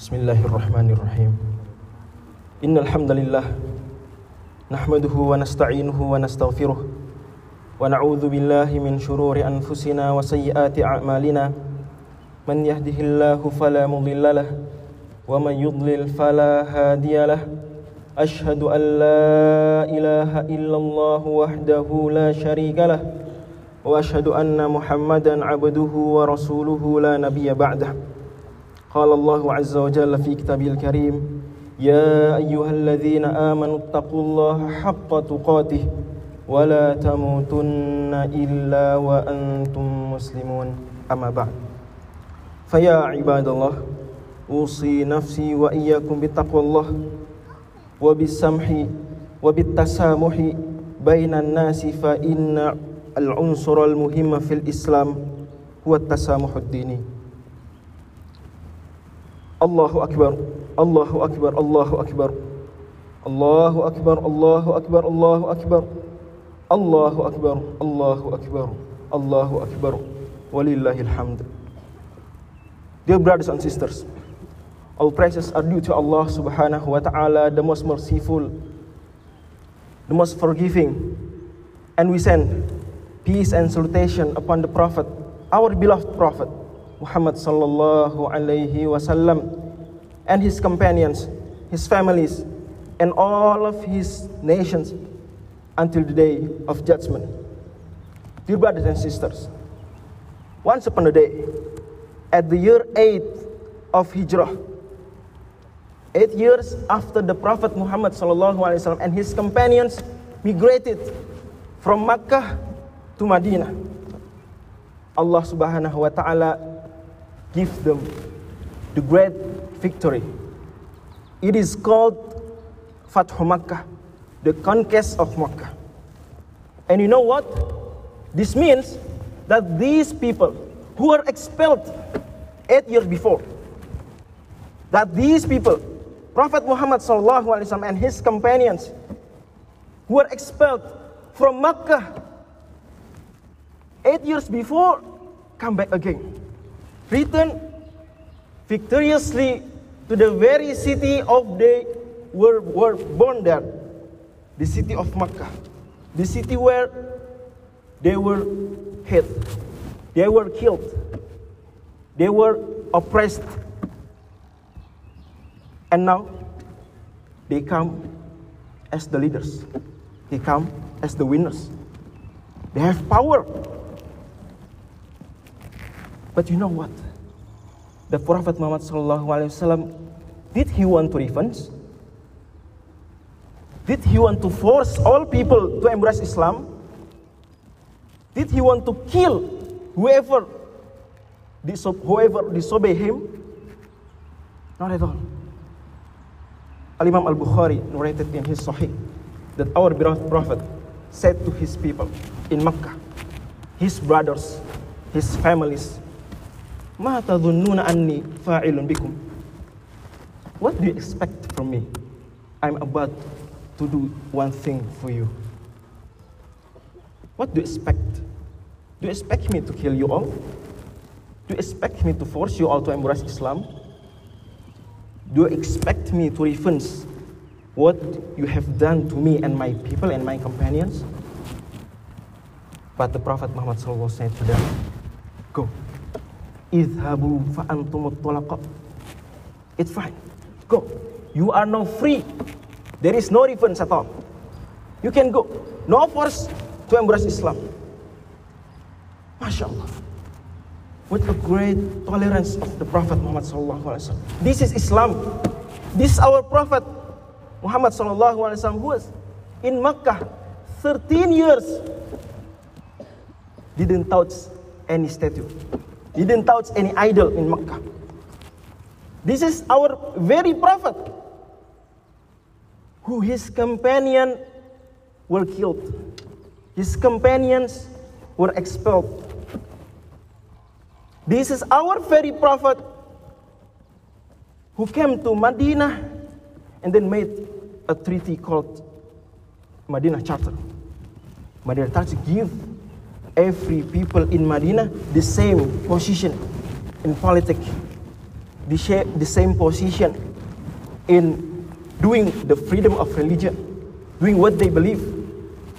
Bismillahirrahmanirrahim. Innal hamdalillah nahmaduhu wa nasta'inuhu wa nastaghfiruh wa na'udzu billahi min shururi anfusina wa sayyiati a'malina. Man yahdihillahu fala mudilla lahu wa man yudlil fala hadiya lahu. Ashhadu an la ilaha illallah wahdahu la sharika lahu wa ashhadu anna Muhammadan 'abduhu wa rasuluhu la nabiyya ba'dahu. قال الله عز وجل في كتابه الكريم يا أيها الذين آمنوا اتقوا الله حق تقاته ولا تموتن إلا وأنتم مسلمون. أما بعد فيا عباد الله أوصي نفسي وإياكم بتقوى الله وبالسمح وبالتسامح بين الناس فإن العنصر المهم في الإسلام هو التسامح الديني. الله أكبر الله أكبر الله أكبر الله أكبر الله أكبر الله أكبر الله أكبر الله أكبر الله أكبر ولله الحمد Dear brothers and sisters, all praises are due to Allah subhanahu wa ta'ala, the most merciful, the most forgiving. And we send peace and salutation upon the Prophet, our beloved Prophet, Muhammad sallallahu alayhi wasallam, and his companions, his families, and all of his nations until the day of judgment. Dear brothers and sisters, once upon a day, at the year 8 of Hijrah, eight years after the Prophet Muhammad SAW and his companions migrated from Makkah to Medina, Allah Subhanahu wa Ta'ala give them the great victory. It is called Fathu Makkah, the conquest of Makkah. And you know what? This means that these people who were expelled eight years before, that these people, Prophet Muhammad and his companions, who were expelled from Makkah eight years before, come back again. Return victoriously to the very city of they were, were born there, the city of Makkah, the city where they were hit, they were killed, they were oppressed, and now they come as the leaders, they come as the winners, they have power. But you know what? The Prophet Muhammad SAW, did he want to revenge? Did he want to force all people to embrace Islam? Did he want to kill whoever, diso- whoever disobey him? Not at all. Al Imam Al Bukhari narrated in his Sahih that our beloved Prophet said to his people in Mecca, his brothers, his families, What do you expect from me? I'm about to do one thing for you. What do you expect? Do you expect me to kill you all? Do you expect me to force you all to embrace Islam? Do you expect me to revenge what you have done to me and my people and my companions? But the Prophet Muhammad said to them, Go. Idhabu fa'antum tulaqa. It's fine. Go. You are now free. There is no revenge at all. You can go. No force to embrace Islam. Masya Allah. What a great tolerance of the Prophet Muhammad sallallahu alaihi wasallam. This is Islam. This is our Prophet Muhammad sallallahu alaihi wasallam who was in Makkah 13 years. Didn't touch any statue. Didn't touch any idol in Mecca. This is our very prophet who his companion were killed. His companions were expelled. This is our very prophet who came to Medina and then made a treaty called Medina Charter. Medina Charter give every people in Medina the same position in politics, they share the same position in doing the freedom of religion, doing what they believe.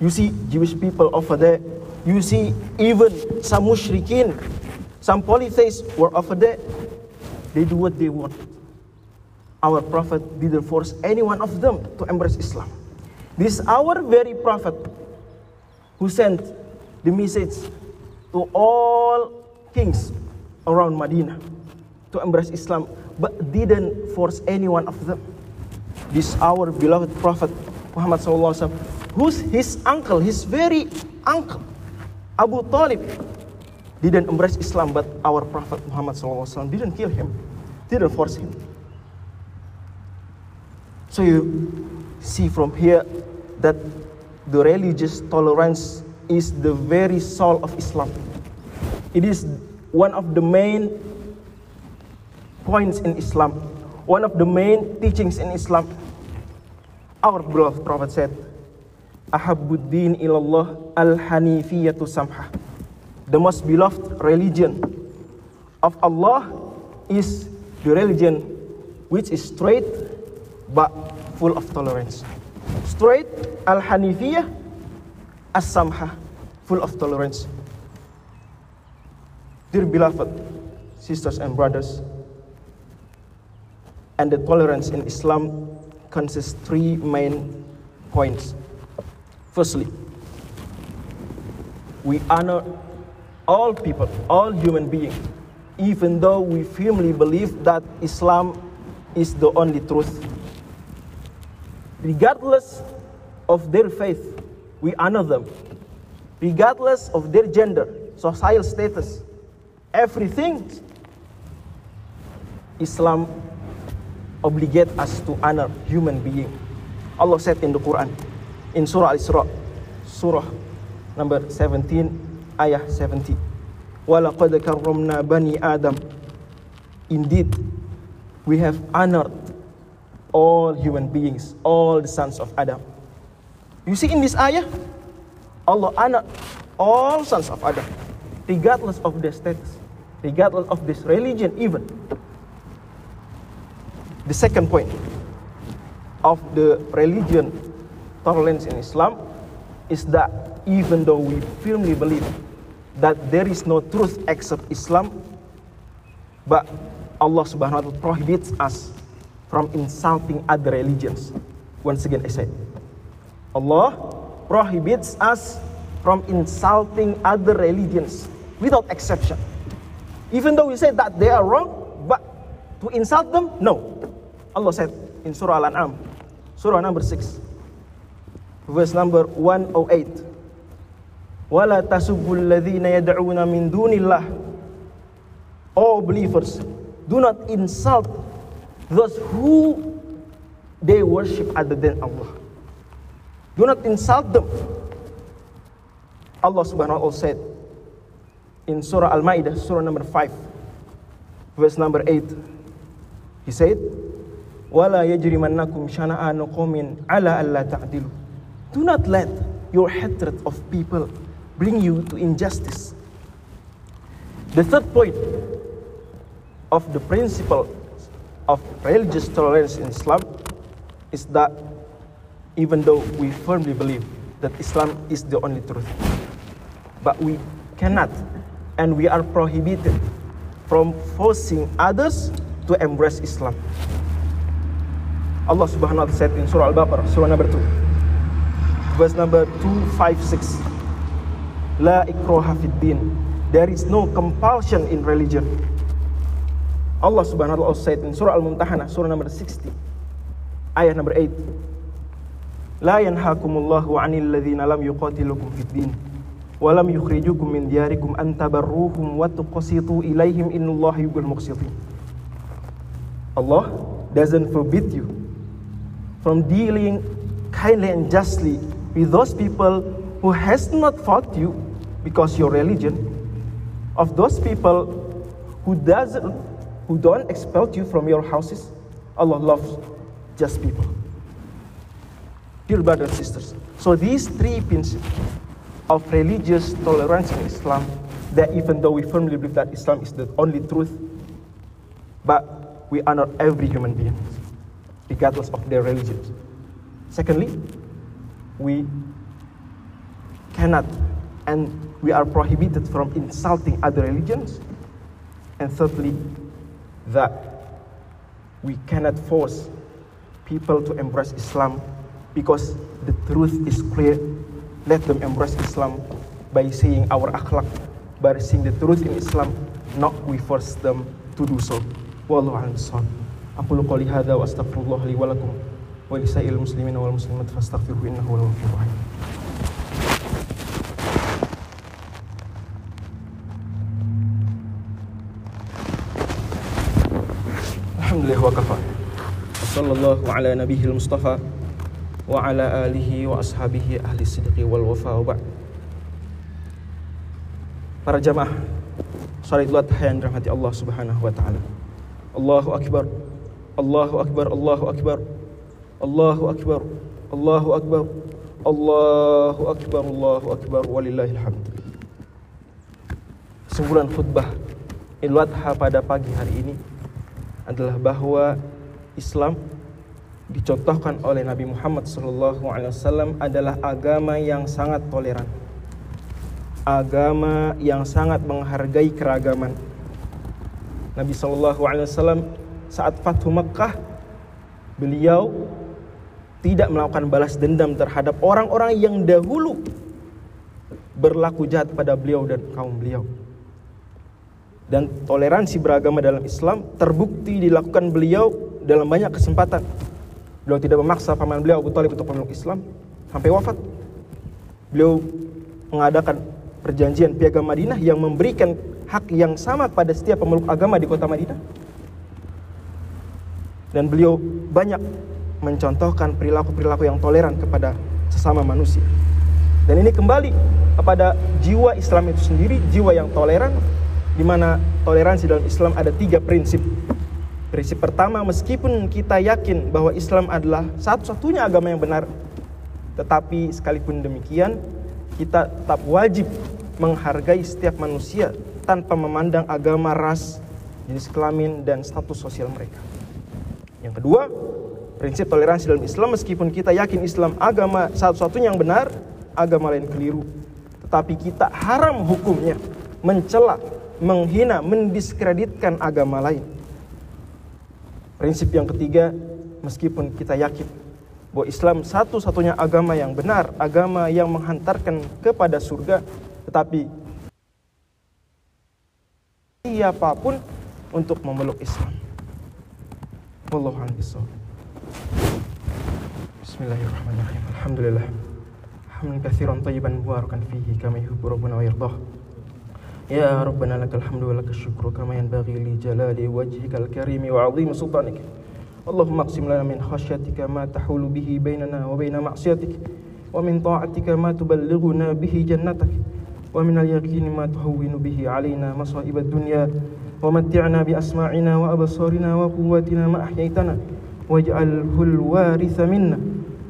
You see Jewish people over there. You see even some mushrikeen, some polytheists were over there. They do what they want. Our prophet didn't force any one of them to embrace Islam. This our very prophet who sent the message to all kings around Medina to embrace Islam, but didn't force any one of them. This our beloved prophet Muhammad SAW, who's his uncle, his very uncle, Abu Talib, didn't embrace Islam, but our prophet Muhammad SAW didn't kill him, didn't force him. So you see from here that the religious tolerance is the very soul of Islam. It is one of the main points in Islam, one of the main teachings in Islam. Our beloved Prophet said, Ahabbuddin ilallah al-hanifiyatu samha. The most beloved religion of Allah is the religion which is straight but full of tolerance. Straight al-hanifiyah as-samha, full of tolerance. Dear beloved sisters and brothers, and the tolerance in Islam consists three main points. Firstly, we honor all people, all human beings, even though we firmly believe that Islam is the only truth. Regardless of their faith, we honor them. Regardless of their gender, social status, everything, Islam obligate us to honor human being. Allah said in the Quran, in Surah Al-Isra, Surah number 17, ayah 70. وَلَقَدْ كَرَّمْنَا بَنِي Adam. Indeed, we have honored all human beings, all the sons of Adam. You see in this ayah, Allah honored all sons of Adam, regardless of their status, regardless of this religion even. The second point of the religion tolerance in Islam is that even though we firmly believe that there is no truth except Islam, but Allah subhanahu wa ta'ala prohibits us from insulting other religions. Once again I said, Allah prohibits us from insulting other religions without exception. Even though we say that they are wrong, but to insult them, no. Allah said in Surah Al-An'am, Surah number 6, verse number 108. وَلَا تَسُبُّوا الَّذِينَ يَدْعُونَ مِن دُونِ اللَّهِ All believers, do not insult those who they worship other than Allah. Do not insult them. Allah subhanahu wa ta'ala said in Surah Al-Ma'idah, Surah number 5, verse number 8, He said, وَلَا يَجْرِمَنَّكُمْ شَنَآنُ قَوْمٍ عَلَى أَلَّا تَعْدِلُوا Do not let your hatred of people bring you to injustice. The third point of the principle of religious tolerance in Islam is that even though we firmly believe that Islam is the only truth, but we cannot and we are prohibited from forcing others to embrace Islam. Allah Subhanahu wa taala said in Surah Al-Baqarah, surah number 2, verse number 256. La ikraha fid din. There is no compulsion in religion. Allah Subhanahu wa taala said in Surah Al-Mumtahanah, surah number 60, ayat number 8. La yanhakumullahu 'anil ladzina lam yuqatilukum fid din wa lam yukhrijukum min diyarikum an tabarruhum wa tuqsitu ilaihim innallaha yuhibbul muqsitin. Allah doesn't forbid you from dealing kindly and justly with those people who has not fought you because your religion of those people who doesn't who don't expel you from your houses Allah loves just people dear brothers and sisters so these three principles of religious tolerance in Islam that even though we firmly believe that Islam is the only truth but we honor every human being, regardless of their religion. Secondly, we cannot and we are prohibited from insulting other religions. And thirdly, that we cannot force people to embrace Islam because the truth is clear. Let them embrace Islam by saying our akhlak, by saying the truth in Islam, not we force them to do so. Wallahu a'lam Aku qouli hadza wa astaghfirullah li wa lakum wa lisa'il muslimin wal muslimat fastaghfiruhu innahu huwal ghafurur rahim. Alhamdulillah wa kafa. Sallallahu ala nabiyil mustafa wa ala alihi wa ashabihi ahli sidqi wal wafa wa. Para jamaah salat duha yang dirahmati Allah Subhanahu wa taala. Allahu akbar. Allahu akbar. Allahu akbar. Allahu akbar. Allahu akbar. Allahu akbar. Allahu akbar. Walillahil hamd. Kesimpulan khutbah Idul Adha pada pagi hari ini adalah bahwa Islam dicontohkan oleh Nabi Muhammad SAW adalah agama yang sangat toleran, agama yang sangat menghargai keragaman, Nabi Wasallam saat Fathu Mekah beliau tidak melakukan balas dendam terhadap orang-orang yang dahulu berlaku jahat pada beliau dan kaum beliau. Dan toleransi beragama dalam Islam terbukti dilakukan beliau dalam banyak kesempatan. Beliau tidak memaksa paman beliau Abu Talib untuk memeluk Islam sampai wafat. Beliau mengadakan perjanjian piagam Madinah yang memberikan hak yang sama pada setiap pemeluk agama di kota Madinah. Dan beliau banyak mencontohkan perilaku-perilaku yang toleran kepada sesama manusia. Dan ini kembali kepada jiwa Islam itu sendiri, jiwa yang toleran, di mana toleransi dalam Islam ada tiga prinsip. Prinsip pertama, meskipun kita yakin bahwa Islam adalah satu-satunya agama yang benar, tetapi sekalipun demikian, kita tetap wajib menghargai setiap manusia tanpa memandang agama, ras, jenis kelamin, dan status sosial mereka. Yang kedua, prinsip toleransi dalam Islam meskipun kita yakin Islam agama satu-satunya yang benar, agama lain keliru. Tetapi kita haram hukumnya mencela, menghina, mendiskreditkan agama lain. Prinsip yang ketiga, meskipun kita yakin bahwa Islam satu-satunya agama yang benar, agama yang menghantarkan kepada surga, tetapi siapa pun untuk memeluk Islam. Wallahu a'lam Bismillahirrahmanirrahim. Alhamdulillah. Hamdan katsiran tayyiban mubarakan fihi kama yuhibbu rabbuna wa yardah. يا ربنا لك الحمد ولك الشكر كما ينبغي لجلال وجهك الكريم وعظيم سلطانك. اللهم اقسم لنا من خشيتك ما تحول به بيننا وبين معصيتك ومن طاعتك ما تبلغنا به جنتك ومن اليقين ما تهون به علينا مصائب الدنيا ومتعنا بأسماعنا وأبصارنا وقواتنا ما أحييتنا واجعله الوارث منا.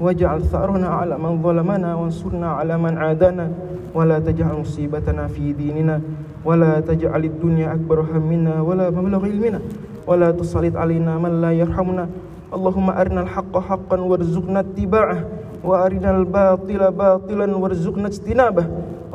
واجعل ثأرنا على من ظلمنا وانصرنا على من عادانا. ولا تجعل مصيبتنا في ديننا. ولا تجعل الدنيا أكبر همنا ولا مبلغ علمنا. ولا تسلط علينا من لا يرحمنا. اللهم أرنا الحق حقا وارزقنا اتباعه. وأرنا الباطل باطلا وارزقنا اجتنابه.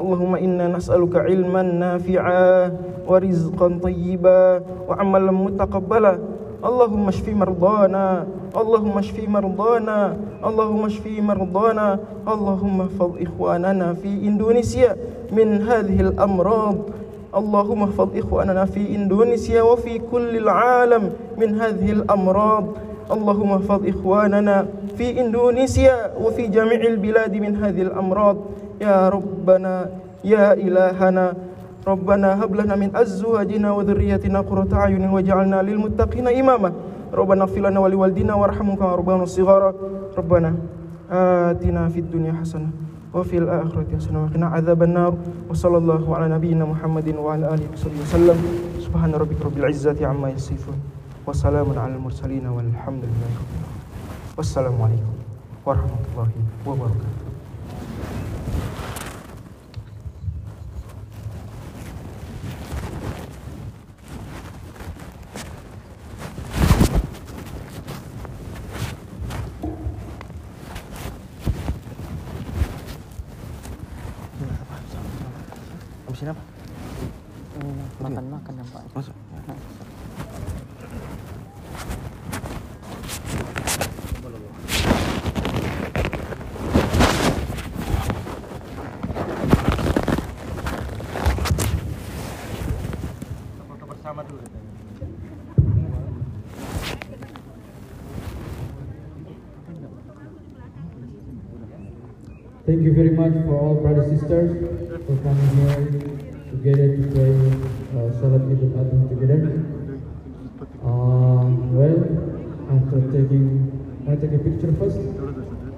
اللهم إنا نسألك علما نافعا ورزقا طيبا. وعملا متقبلا. اللهم اشف مرضانا اللهم اشف مرضانا اللهم اشف مرضانا اللهم احفظ إخواننا في إندونيسيا من هذه الأمراض. اللهم احفظ إخواننا في إندونيسيا وفي كل العالم من هذه الأمراض. اللهم احفظ إخواننا في إندونيسيا وفي جميع البلاد من هذه الأمراض. يا ربنا يا إلهنا ربنا هب لنا من أزواجنا وذريتنا قرة أعين واجعلنا للمتقين إماما. ربنا اغفر لنا ولوالدينا وارحمهم ربنا صغارا ربنا آتنا في الدنيا حسنة وفي الآخرة حسنة وقنا عذاب النار. وصلى الله على نبينا محمد وعلى آله وصحبه وسلم. سبحان ربك رب العزة عما يصفون. وسلام على المرسلين والحمد لله رب العالمين. والسلام عليكم ورحمة الله وبركاته. Sini apa? makan-makan ya Pak. Masuk. Thank you very much for all brothers and sisters for coming here together to pray uh, Salat Idul Adha together. Uh, well, after taking, to take a picture first?